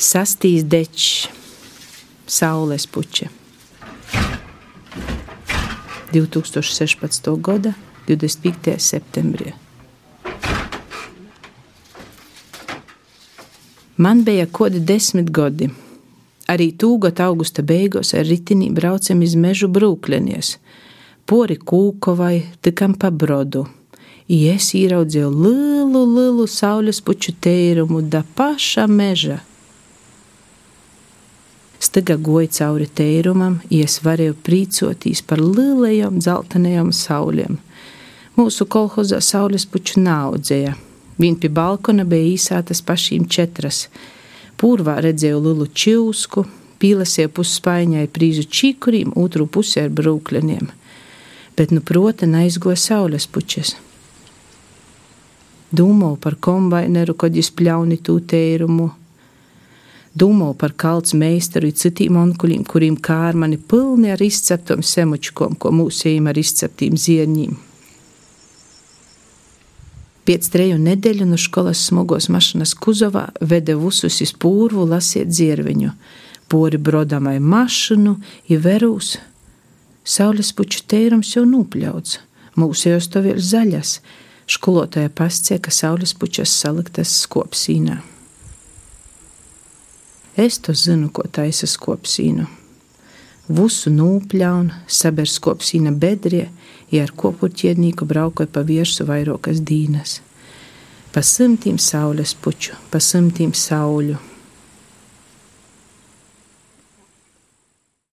Sastīs dečs, saules puķa. 2016. gada 25. septembrī. Man bija kādi desmit gadi. Arī tūgot augusta beigās ar ritinī braucam iz mežu brūklenies, pori kūkovai, tikam pa brodu. I es ieraudzīju lielu, lielu saules puču tērumu da paša meža. Staga goja cauri tērumam, ies varēju prīcoties par lielajām dzeltenajām saulēm. Mūsu kolhozā saules puču naudzēja. Viņa pie balkona bija īsātas pašīm četras. Pūrvā redzēju lielu čilsku, pīlasēju pusspaiņai prīzu čīkuriem, otru pusē ar brūkļiem. Bet nu prota neizgoja saules pučas. Domāju par kombaineru, kad es pļauni tūtērumu. Domāju par kalts meistaru un citiem onkuļiem, kuriem kārmani pilni ar izceptām semučkom, ko mūsējiem ar izceptiem ziedņiem. Pēc treju nedēļu no skolas smogos mašinas kuzovā vede visus iz pūrvu lasiet dzirviņu, pori brodamai mašinu, iverūs. Saules puču tērums jau nūpļauts, mūsējos to vēl zaļas, skolotāja pascie, ka saules pučas saliktas skopsīnā. Es to zinu, ko taisa skopsīnu. Vusu nūpļauna, saber skopsīna bedrie, ja ar kopurķiednīku braukoja pa viersu vairokas dīnas. Pa simtīm saules puču, pa simtīm sauļu